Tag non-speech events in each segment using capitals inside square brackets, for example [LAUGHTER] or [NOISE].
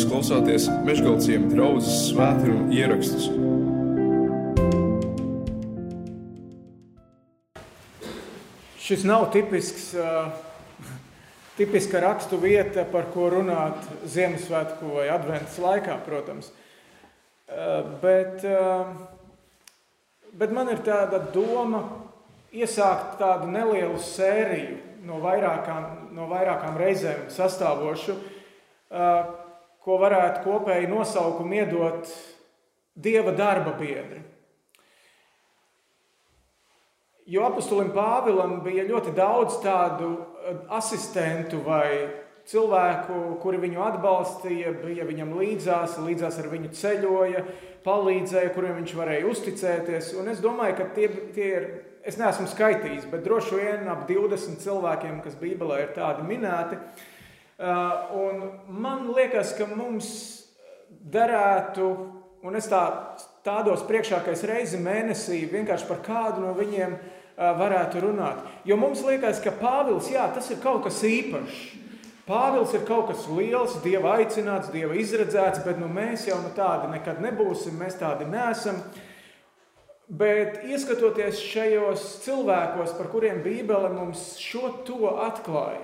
Jūs klausāties Meškāļu draugas svētkrājuma ierakstus. Šis nav tipisks, uh, tipiska rakstu vieta, par ko runāt Ziemassvētku vai Adventas laikā, protams. Uh, bet, uh, bet man ir tāda doma iesākt tādu nelielu sēriju no vairākām, no vairākām reizēm sastāvošu, uh, ko varētu kopēji nosaukumu iedot Dieva darba biedri. Jo apustulim Pāvilam bija ļoti daudz tādu eh, asistentu vai cilvēku, kuri viņu atbalstīja, bija viņam līdzās, līdzās ar viņu ceļoja, palīdzēja, kuriem viņš varēja uzticēties. Un es domāju, ka tie, tie ir, es neesmu skaitījis, bet droši vien ap 20 cilvēkiem, kas Bībelē ir tādi minēti, uh, un man liekas, ka mums derētu, un es tā, tādos priekšākais reizi mēnesī vienkārši par kādu no viņiem uh, varētu runāt. Jo mums liekas, ka Pāvils, jā, tas ir kaut kas īpašs. Pāvils ir kaut kas liels, Dieva aicināts, Dieva izredzēts, bet nu, mēs jau nu tādi nekad nebūsim, mēs tādi neesam. Bet ieskatoties šajos cilvēkos, par kuriem Bībele mums šo to atklāja,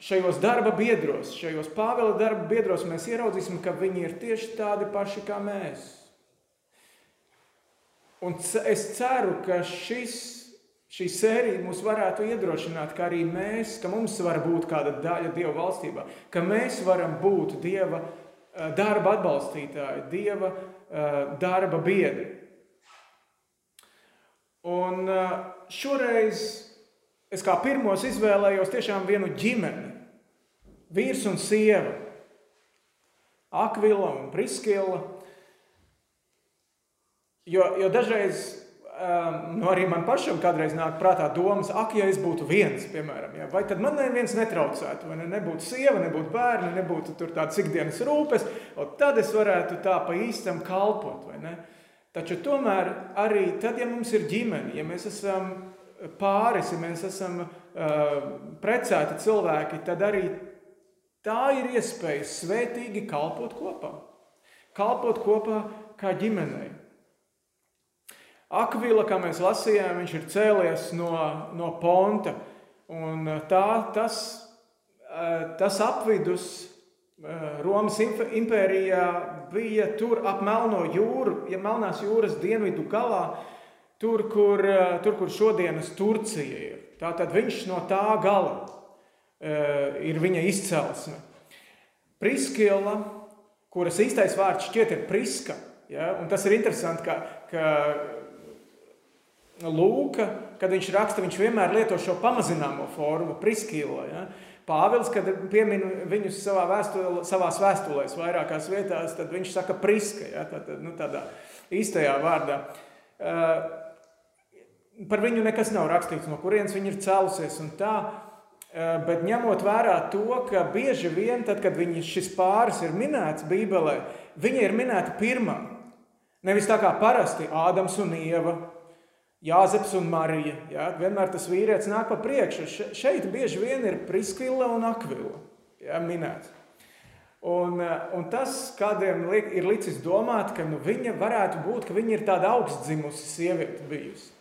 šajos darba biedros, šajos Pāvila darba biedros, mēs ieraudzīsim, ka viņi ir tieši tādi paši kā mēs. Un es ceru, ka šis, šī sērija mūs varētu iedrošināt, ka arī mēs, ka mums var būt kāda daļa Dieva valstībā, ka mēs varam būt Dieva eh, darba atbalstītāji, Dieva eh, darba biedri. Un šoreiz Es kā pirmos izvēlējos tiešām vienu ģimeni, vīrs un sieva, Akvila un Priskila. Jo, jo dažreiz um, nu arī man pašam kādreiz nāk prātā domas, ak, ja es būtu viens, piemēram, ja, vai tad man neviens netraucētu, vai ne, nebūtu sieva, nebūtu bērni, nebūtu tur tādas ikdienas rūpes, tad es varētu tā pa īstam kalpot, vai ne? Taču tomēr arī tad, ja mums ir ģimene, ja mēs esam pāris, ja mēs esam precēti cilvēki, tad arī tā ir iespēja svētīgi kalpot kopā. Kalpot kopā kā ģimenei. Akvila, kā mēs lasījām, viņš ir cēlies no, no Ponta. Un tā, tas, tas apvidus Romas impērijā bija tur ap Melno jūru, ja Melnās jūras dienvidu galā, tur, kur, eh, tur, kur šodienas Turcija ir. Tātad viņš no tā gala uh, ir viņa izcelsme. Priskila, kuras īstais vārds šķiet ir priska, ja? un tas ir interesanti, ka, ka Lūka, kad viņš raksta, viņš vienmēr lieto šo pamazināmo formu, priskila. Ja? Pāvils, kad piemin viņus savā vēstulē, savās vēstulēs vairākās vietās, tad viņš saka priska, ja? Tātad, nu, tādā īstajā vārdā. Uh, par viņu nekas nav rakstīts, no kurienes viņa ir cēlusies un tā. Bet ņemot vērā to, ka bieži vien, tad, kad viņi, šis pāris ir minēts Bībelē, viņi ir minēti pirmā. Nevis tā kā parasti Ādams un Ieva, Jāzeps un Marija. Ja? Vienmēr tas vīrietis nāk pa priekšu. Šeit bieži vien ir Priskvila un Akvila ja? minēts. Un, un tas kādiem ir licis domāt, ka nu, viņa varētu būt, ka viņa ir tāda augstdzimusi sieviete bijusi.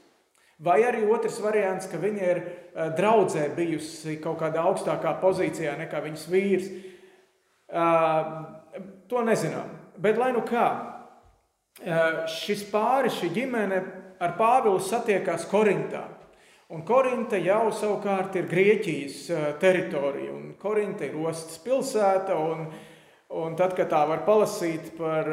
Vai arī otrs variants, ka viņa ir eh, draudzē bijusi kaut kādā augstākā pozīcijā nekā viņas vīrs. Eh, to nezinām. Bet lai nu kā, eh, šis pāris, šī ģimene ar Pāvilu satiekās Korintā. Un Korinta jau savukārt ir Grieķijas teritorija. Un Korinta ir ostas pilsēta. Un, un tad, kad tā var palasīt par,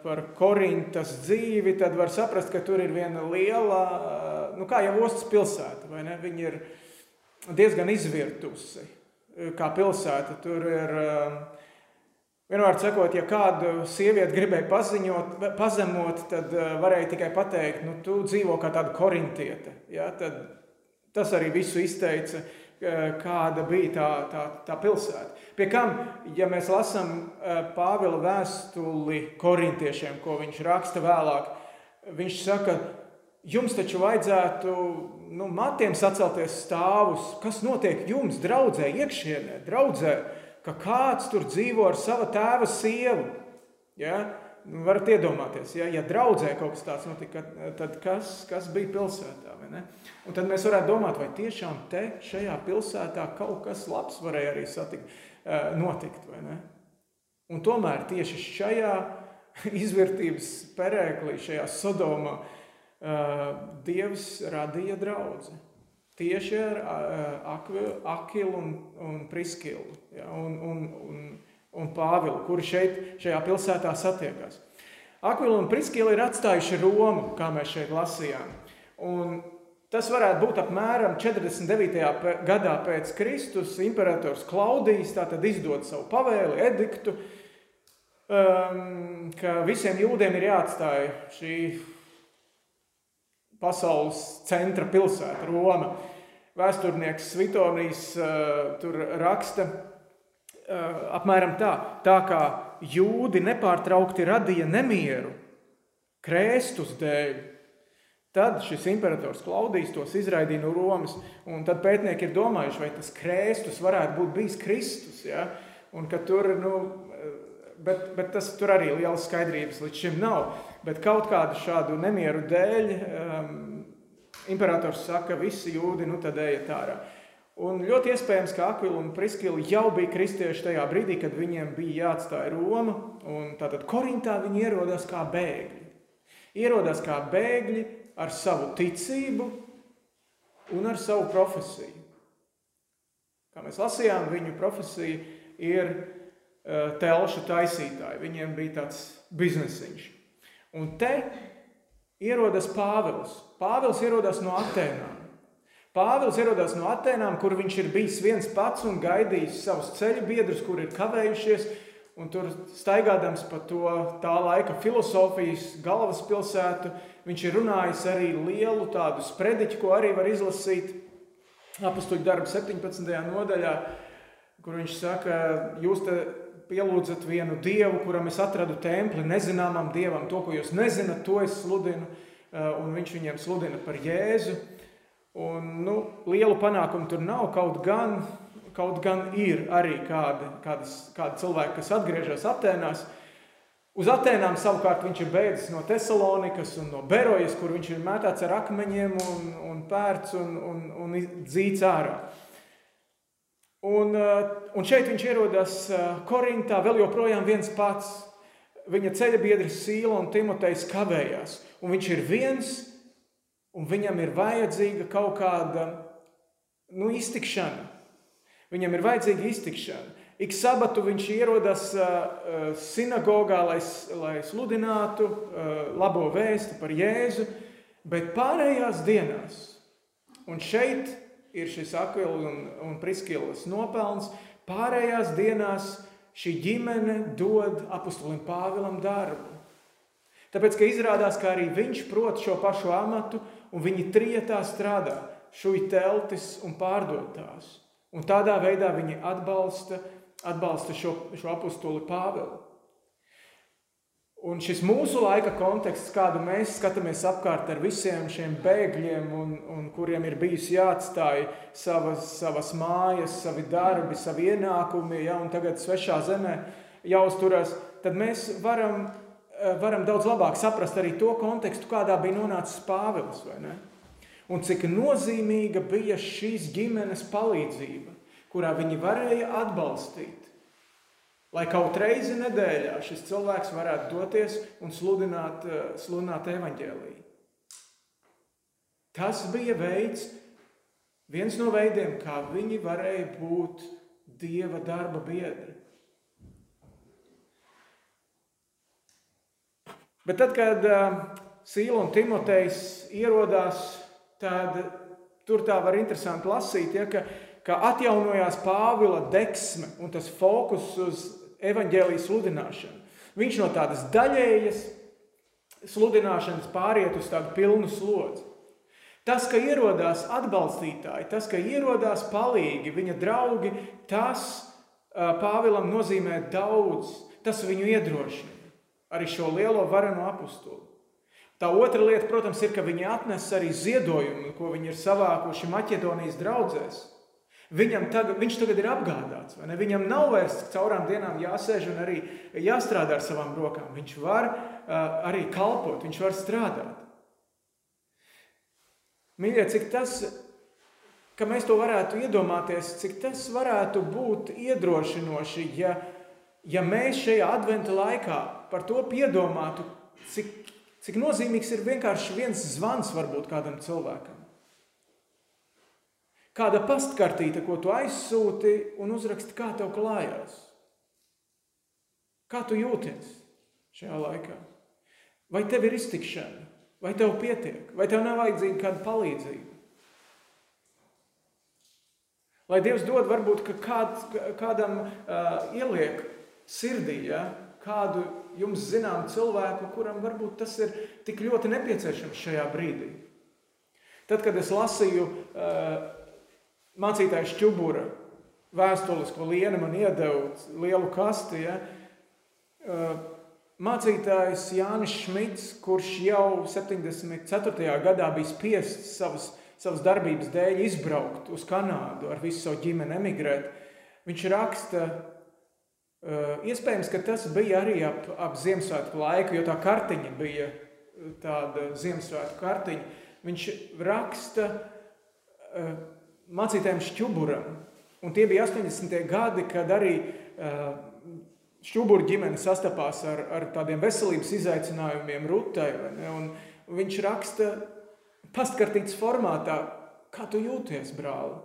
par Korintas dzīvi, tad var saprast, ka tur ir viena liela nu, kā jau ostas pilsēta, vai ne? Viņa ir diezgan izvirtusi kā pilsēta. Tur ir, um, vienmēr sakot, ja kādu sievieti gribēja paziņot, pazemot, tad uh, varēja tikai pateikt, nu, tu dzīvo kā tāda korintiete. Ja? Tad tas arī visu izteica, kāda bija tā, tā, tā pilsēta. Pie kam, ja mēs lasām Pāvila vēstuli korintiešiem, ko viņš raksta vēlāk, viņš saka, Jums taču vajadzētu nu, matiem sacelties stāvus. Kas notiek jums, draudzē, iekšienē, draudzē? ka kāds tur dzīvo ar sava tēva sievu. Ja? Nu, varat iedomāties, ja, ja draudzē kaut kas tāds notika, tad kas, kas bija pilsētā? Un tad mēs varētu domāt, vai tiešām te šajā pilsētā kaut kas labs varēja arī satikt, eh, notikt. Un tomēr tieši šajā [LAUGHS] izvērtības perēklī, šajā Sodomā, eh, Dievs radīja draugu. Tieši ar eh, Akilu un, un Priskilu ja, un, un, un, un Pāvilu, kuri šeit, šajā pilsētā satiekās. Akvila un Priskila ir atstājuši Romu, kā mēs šeit lasījām. Un Tas varētu būt apmēram 49. gadā pēc Kristus. Imperators Klaudijs izdod savu pavēli, ediktu, um, ka visiem jūdiem ir jāatstāj šī pasaules centra pilsēta, Roma. Vēsturnieks Svitonijs uh, tur raksta uh, apmēram tā, tā kā jūdi nepārtraukti radīja nemieru krēstus dēļ Tad šis imperators Klaudijs tos izraidīja no Romas, un tad pētnieki ir domājuši, vai tas krēstus varētu būt bijis Kristus. Ja? Un ka tur, nu, bet, bet tas tur arī lielas skaidrības līdz šim nav. Bet kaut kādu šādu nemieru dēļ um, imperators saka, ka visi jūdi nu tad ejiet ārā. Un ļoti iespējams, ka Akvila un Priskila jau bija kristieši tajā brīdī, kad viņiem bija jāatstāj Roma. Tātad Korintā viņi ierodās kā bēgļi. Ierodās kā bēgļi, ar savu ticību un ar savu profesiju. Kā mēs lasījām, viņu profesija ir telšu taisītāji. Viņiem bija tāds biznesiņš. Un te ierodas Pāvils. Pāvils ierodas no Atēnām. Pāvils ierodas no Atēnām, kur viņš ir bijis viens pats un gaidījis savus ceļu biedrus, kur ir kavējušies. Un tur staigādams pa to tā laika filozofijas galvaspilsētu, viņš ir runājis arī lielu tādu sprediķu, ko arī var izlasīt apakstuļu darbu 17. nodaļā, kur viņš saka, jūs te pielūdzat vienu dievu, kuram es atradu templi, nezināmam dievam, to, ko jūs nezināt, to es sludinu, un viņš viņiem sludina par Jēzu. Un, nu, lielu panākumu tur nav, kaut gan Kaut gan ir arī kādi, kādas, kādi cilvēki, kas atgriežas Atenās. Uz Atenām savukārt viņš ir beidzis no Thessalonikas un no Berojas, kur viņš ir mētāts ar akmeņiem un, un pērts un, un, un dzīts ārā. Un, uh, un šeit viņš ierodas uh, Korintā vēl joprojām viens pats. Viņa ceļa biedrs Sīla un Timotejs kavējās. Un viņš ir viens, un viņam ir vajadzīga kaut kāda nu, iztikšana. Viņam ir vajadzīga iztikšana. Ik sabatu viņš ierodas sinagogā, lai, lai sludinātu labo vēstu par Jēzu, bet pārējās dienās, un šeit ir šis Akvila un, un Priskilas nopelns, pārējās dienās šī ģimene dod apustulim Pāvilam darbu. Tāpēc, ka izrādās, ka arī viņš prot šo pašu amatu, un viņi trietā strādā, šuj teltis un pārdod tās. Un tādā veidā viņi atbalsta, atbalsta šo, šo apakstuli Pāvilu. Un šis mūsu laika konteksts, kādu mēs skatāmies apkārt ar visiem šiem bēgļiem, un, un kuriem ir bijis jāatstāj savas, savas mājas, savi darbi, savi ienākumi, ja, un tagad svešā zemē jāuzturas, tad mēs varam, varam daudz labāk saprast arī to kontekstu, kādā bija nonācis Pāvils un cik nozīmīga bija šīs ģimenes palīdzība, kurā viņi varēja atbalstīt. Lai kaut reizi nedēļā šis cilvēks varētu doties un sludināt, eh, sludināt evaņģēlīju. Tas bija veids, viens no veidiem, kā viņi varēja būt dieva darba biedri. Bet tad, kad uh, Sīla un Timotejs ierodās tad tur tā var interesanti lasīt, ja, ka, ka atjaunojās Pāvila deksme un tas fokus uz evaņģēlijas sludināšanu. Viņš no tādas daļējas sludināšanas pāriet uz tādu pilnu slodzi. Tas, ka ierodās atbalstītāji, tas, ka ierodās palīgi, viņa draugi, tas Pāvilam nozīmē daudz. Tas viņu iedrošina arī šo lielo varenu apustuli. Tā otra lieta, protams, ir, ka viņi atnes arī ziedojumu, ko viņi ir savākuši Maķedonijas draugzēs. Viņam tagad, viņš tagad ir apgādāts. Viņam nav vairs caurām dienām jāsēž un arī jāstrādā ar savām rokām. Viņš var uh, arī kalpot, viņš var strādāt. Mīļie, cik tas, ka mēs to varētu iedomāties, cik tas varētu būt iedrošinoši, ja, ja mēs šajā adventa laikā par to piedomātu, cik, cik nozīmīgs ir vienkārši viens zvans varbūt kādam cilvēkam. Kāda pastkartīte, ko tu aizsūti un uzraksti, kā tev klājās. Kā tu jūties šajā laikā? Vai tev ir iztikšana, vai tev pietiek, vai tev nav vajadzīga kāda palīdzība? Lai Dievs dod, varbūt kād, kādam uh, ieliek sirdī ja, kādu jums zinām cilvēku, kuram varbūt tas ir tik ļoti nepieciešams šajā brīdī. Tad, kad es lasīju uh, mācītājs Čubura vēstules, ko Liena man iedeva lielu kasti. Ja? Mācītājs Jānis Šmits, kurš jau 74. gadā bija spiests savas, savas darbības dēļ izbraukt uz Kanādu ar visu savu ģimeni, emigrēt, viņš raksta, iespējams, ka tas bija arī ap, ap Ziemassvētku laiku, jo tā kartiņa bija tāda Ziemassvētku kartiņa. Viņš raksta, mācītājiem Šķuburam. Un tie bija 80. gadi, kad arī uh, Šķubura ģimene sastapās ar, ar tādiem veselības izaicinājumiem Rutai. Viņš raksta pastkartītas formātā, kā tu jūties, brāli.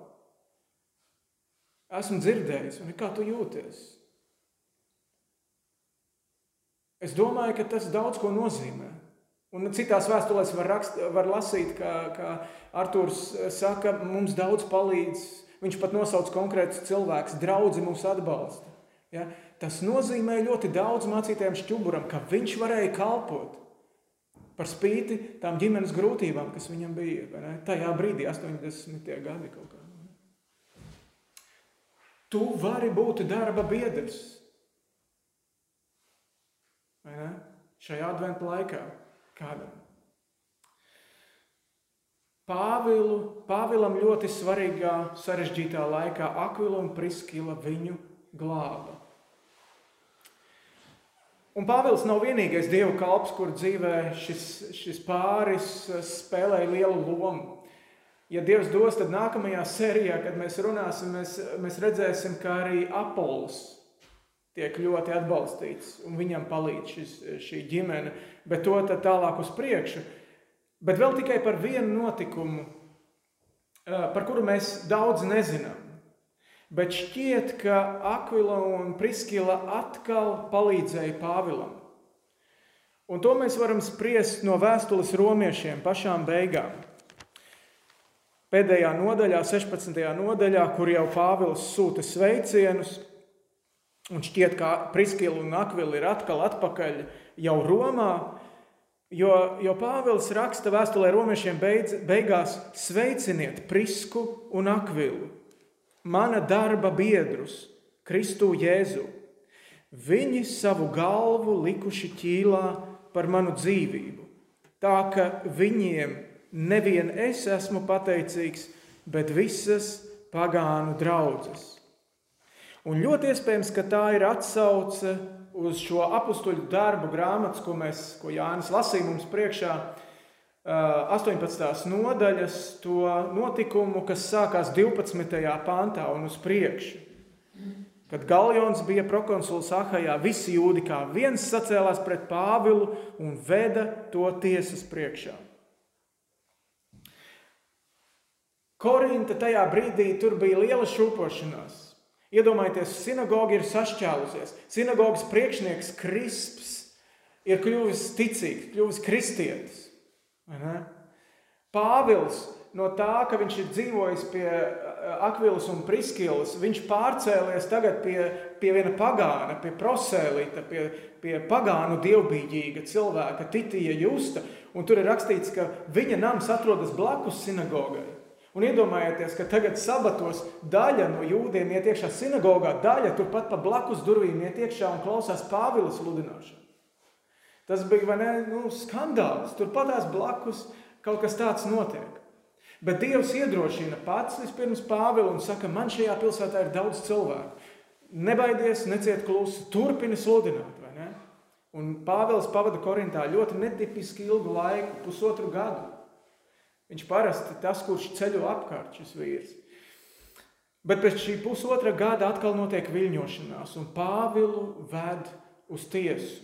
Esmu dzirdējis, un kā tu jūties? Es domāju, ka tas daudz ko nozīmē. Un citās vēstulēs var, rakst, var lasīt, ka, ka Arthurs saka, mums daudz palīdz. Viņš pat nosauc konkrētus cilvēkus, draugi mums atbalsta. Ja? Tas nozīmē ļoti daudz mācītājiem šķuburam, ka viņš varēja kalpot par spīti tām ģimenes grūtībām, kas viņam bija tajā brīdī, 80. gadi kaut kā. Tu vari būt darba biedrs. Šajā adventu laikā kādam. Pāvilu, Pāvilam ļoti svarīgā, sarežģītā laikā Akvila un Priskila viņu glāba. Un Pāvils nav vienīgais dievu kalps, kur dzīvē šis, šis pāris spēlē lielu lomu. Ja Dievs dos, tad nākamajā [LAUGHS] sērijā, kad mēs runāsim, mēs, mēs redzēsim, ka arī Apols tiek ļoti atbalstīts un viņam palīdz šis, šī ģimene, bet to tālāk uz priekšu. Bet vēl tikai par vienu notikumu, par kuru mēs daudz nezinām. Bet šķiet, ka Akvila un Priskila atkal palīdzēja Pāvilam. Un to mēs varam spriest no vēstules romiešiem pašām beigām. Pēdējā nodaļā, 16. nodaļā, kur jau Pāvils sūta sveicienus, Un šķiet, ka Priskila un Akvila ir atkal atpakaļ jau Romā, jo, jo Pāvils raksta vēstulē romiešiem beidz, beigās sveiciniet Prisku un Akvilu, mana darba biedrus, Kristu Jēzu. Viņi savu galvu likuši ķīlā par manu dzīvību, tā ka viņiem nevien es esmu pateicīgs, bet visas pagānu draudzes. Un ļoti iespējams, ka tā ir atsauce uz šo apakstuļu darbu grāmatu, ko, mēs, ko Jānis lasīja mums priekšā, 18. nodaļas, to notikumu, kas sākās 12. pāntā un uz priekšu. Kad Galjons bija prokonsuls Ahajā, visi jūdi kā viens sacēlās pret Pāvilu un veda to tiesas priekšā. Korinta tajā brīdī tur bija liela šūpošanās. Iedomājieties, sinagoga ir sašķēlusies. Sinagogas priekšnieks Krisps ir kļuvis ticīgs, kļuvis kristietis. Pāvils no tā, ka viņš ir dzīvojis pie Akvilas un Priskilas, viņš pārcēlies tagad pie, pie viena pagāna, pie prosēlīta, pie, pie pagānu dievbijīga cilvēka, Titija Justa. Un tur ir rakstīts, ka viņa nams atrodas blakus sinagogai. Un iedomājieties, ka tagad sabatos daļa no jūdiem iet iekšā sinagogā, daļa turpat pa blakus durvīm iet iekšā un klausās Pāvila sludināšanu. Tas bija ne, nu, skandāls. Turpatās blakus kaut kas tāds notiek. Bet Dievs iedrošina pats vispirms Pāvilu un saka, man šajā pilsētā ir daudz cilvēku. Nebaidies, neciet klusi, turpini sludināt. Un Pāvils pavada Korintā ļoti netipiski ilgu laiku, pusotru gadu. Viņš parasti tas, kurš ceļo apkārt šis vīrs. Bet pēc šī pusotra gada atkal notiek viļņošanās, un Pāvilu ved uz tiesu.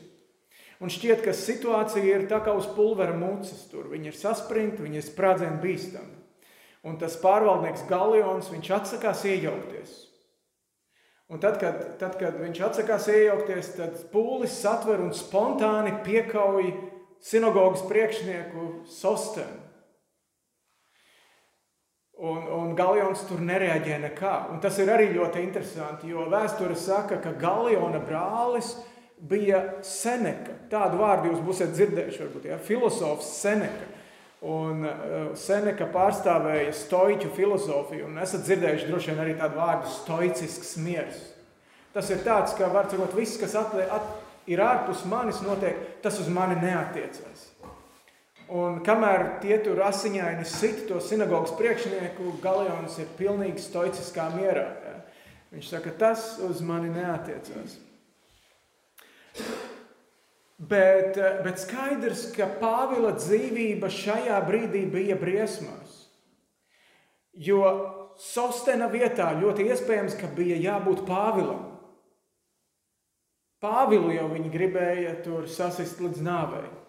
Un šķiet, ka situācija ir tā kā uz pulvera mucas. Tur viņi ir saspringti, viņi ir sprādzienu bīstami. Un tas pārvaldnieks Galions, viņš atsakās iejaukties. Un tad, kad, tad, kad viņš atsakās iejaukties, tad pūlis satver un spontāni piekauj sinagogas priekšnieku Sostenu. Un, un Galjons tur nereaģē nekā. Un tas ir arī ļoti interesanti, jo vēsture saka, ka Galjona brālis bija Seneka. Tādu vārdu jūs būsiet dzirdējuši, varbūt, ja? filozofs Seneka. Un uh, Seneka pārstāvēja stoiķu filozofiju, un esat dzirdējuši droši vien arī tādu vārdu stoicisks miers. Tas ir tāds, ka var teikt, viss, kas atlie, at, ir ārpus manis, notiek, tas uz mani neatiecas. Un kamēr tie tur asiņaini sit to sinagogas priekšnieku, Galions ir pilnīgi stoiciskā mierā. Ja? Viņš saka, tas uz mani neatiecas. Bet, eh, bet skaidrs, ka Pāvila dzīvība šajā brīdī bija briesmās. Jo Sostena vietā ļoti iespējams, ka bija jābūt Pāvilam. Pāvilu jau viņi gribēja tur sasist līdz nāvei.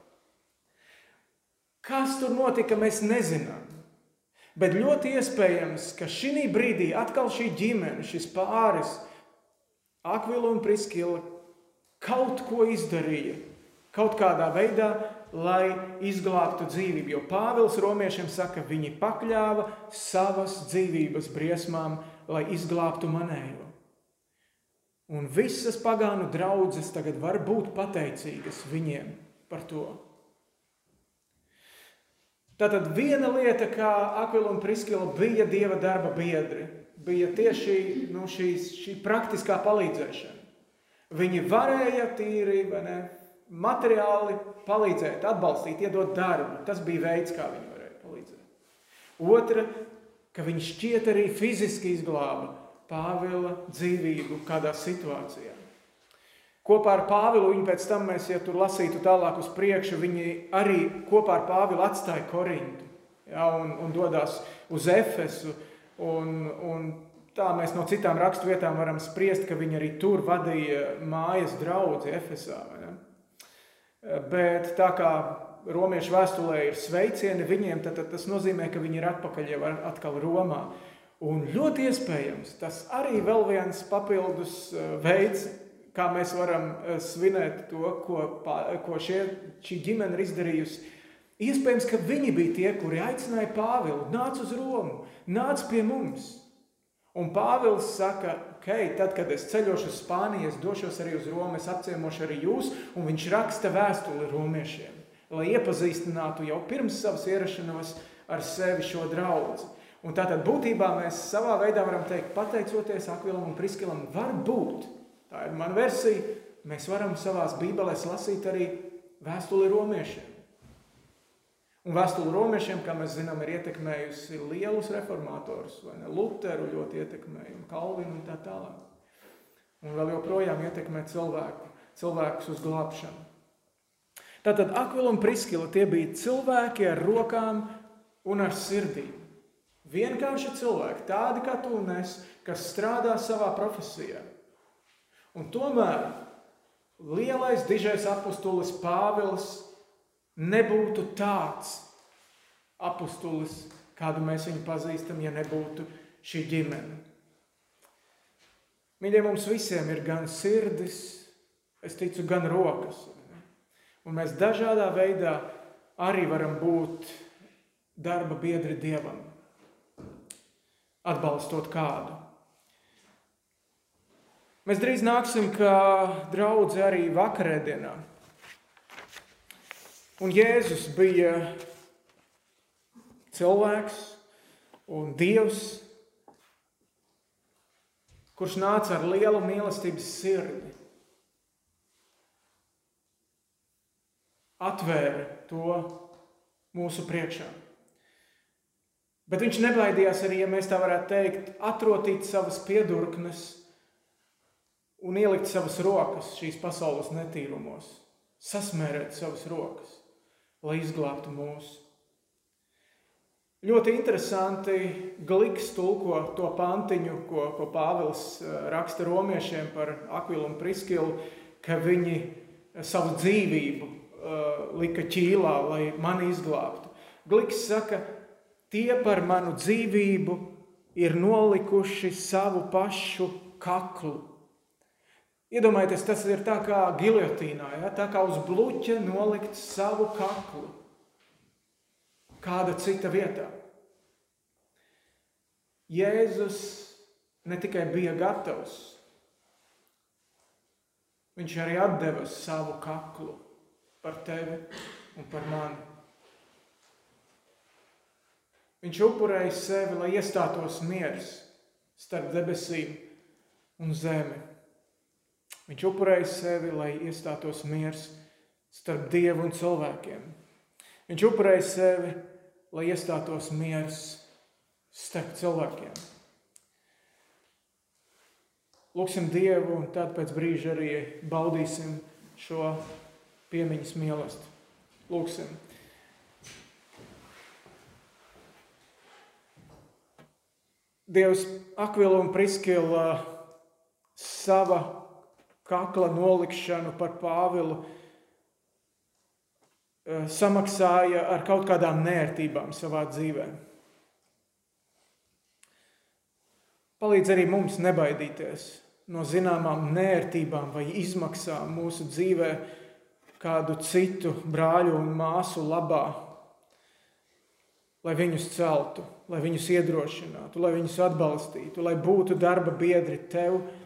Kas tur notika, mēs nezinām. Bet ļoti iespējams, ka šī brīdī atkal šī ģimene, šis pāris, Akvila un Priskila, kaut ko izdarīja, kaut kādā veidā, lai izglābtu dzīvību. Jo Pāvils romiešiem saka, viņi pakļāva savas dzīvības briesmām, lai izglābtu manējo. Un visas pagānu draudzes tagad var būt pateicīgas viņiem par to. Tātad viena lieta, kā Akvila un Priskila bija dieva darba biedri, bija tieši nu, šīs, šī praktiskā palīdzēšana. Viņi varēja tīri ne, materiāli palīdzēt, atbalstīt, iedot darbu. Tas bija veids, kā viņi varēja palīdzēt. Otra, ka viņi šķiet arī fiziski izglāba Pāvila dzīvību kādā situācijā. Kopā ar Pāvilu viņi pēc tam, mēs, ja tur lasītu tālāk uz priekšu, viņi arī kopā ar Pāvilu atstāja Korintu ja, un, un dodas uz Efesu. Un, un tā mēs no citām raksturvietām varam spriest, ka viņi arī tur vadīja mājas draugu Efesā. Ja. Bet tā kā romiešu vēstulē ir sveicieni viņiem, tad, tad tas nozīmē, ka viņi ir atpakaļ jau atkal Romā. Un ļoti iespējams, tas arī vēl viens papildus eh, veids, kā mēs varam eh, svinēt to, ko, ko šie, šī ģimene ir izdarījusi. Iespējams, ka viņi bija tie, kuri aicināja Pāvilu, nāc uz Romu, nāc pie mums. Un Pāvils saka, ka, okay, tad, kad es ceļošu uz Spāniju, es došos arī uz Romu, es apciemošu arī jūs, un viņš raksta vēstuli romiešiem, lai iepazīstinātu jau pirms savas ierašanās ar sevi šo draugu. Un tātad būtībā mēs savā veidā varam teikt, pateicoties Akvilam un Priskilam, var būt, tā ir mana versija, mēs varam savās bībelēs lasīt arī vēstuli romiešiem. Un vēstuli romiešiem, kā mēs zinām, ir ietekmējusi lielus reformatorus, vai ne? Luteru ļoti ietekmēja, un Kalvinu un tā tālāk. Un vēl joprojām ietekmē cilvēku, cilvēkus uz glābšanu. Tātad Akvila un Priskila tie bija cilvēki ar rokām un ar sirdīm. Vienkārši cilvēki, tādi kā tu un es, kas strādā savā profesijā. Un tomēr lielais dižais apustulis Pāvils nebūtu tāds apustulis, kādu mēs viņu pazīstam, ja nebūtu šī ģimene. Mīļie, mums visiem ir gan sirdis, es ticu, gan rokas. Un mēs dažādā veidā arī varam būt darba biedri Dievam atbalstot kādu. Mēs drīz nāksim, kā draugi arī vakarēdienā. Un Jēzus bija cilvēks un Dievs, kurš nāca ar lielu mīlestības sirdi. Atvēra to mūsu priekšā. Bet viņš nebaidījās arī, ja mēs tā varētu teikt, atrotīt savas piedurknes un ielikt savas rokas šīs pasaules netīrumos, sasmērēt savas rokas, lai izglābtu mūsu. Ļoti interesanti Gliks tulko to pantiņu, ko, ko Pāvils eh, raksta romiešiem par Akvilu un Priskilu, ka viņi savu dzīvību uh, lika ķīlā, lai mani izglābtu. Gliks saka, tie par manu dzīvību ir nolikuši savu pašu kaklu. Iedomājieties, tas ir tā kā giljotīnā, ja? tā kā uz bluķa nolikt savu kaklu kāda cita vietā. Jēzus ne tikai bija gatavs, viņš arī deva savu kaklu par tevi un par mani. Viņš upurēja sevi, lai iestātos miers starp debesīm un zemi. Viņš upurēja sevi, lai iestātos miers starp dievu un cilvēkiem. Viņš upurēja sevi, lai iestātos miers starp cilvēkiem. Lūksim Dievu, un tad pēc brīža arī baudīsim šo piemiņas mīlestību. Lūksim! Dievs, Akvila un Priskila sava kakla nolikšanu par Pāvilu Eh, samaksāja ar kaut kādām nērtībām savā dzīvē. Palīdz arī mums nebaidīties no zināmām nērtībām vai izmaksām mūsu dzīvē, kādu citu brāļu un māsu labā, lai viņus celtu, lai viņus iedrošinātu, lai viņus atbalstītu, lai būtu darba biedri tev un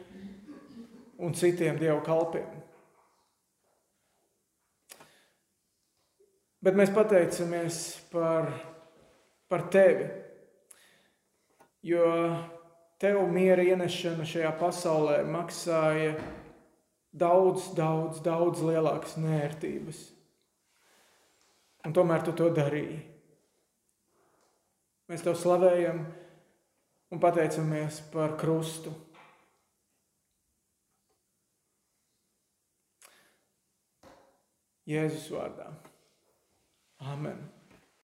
citiem dievu kalpiem. Bet mēs pateicamies par, par tevi, jo tev miera ienešana šajā pasaulē maksāja daudz, daudz, daudz lielākas nērtības. Un tomēr tu to darīji. Mēs tev slavējam un pateicamies par krustu. Jēzus vārdā. Amen.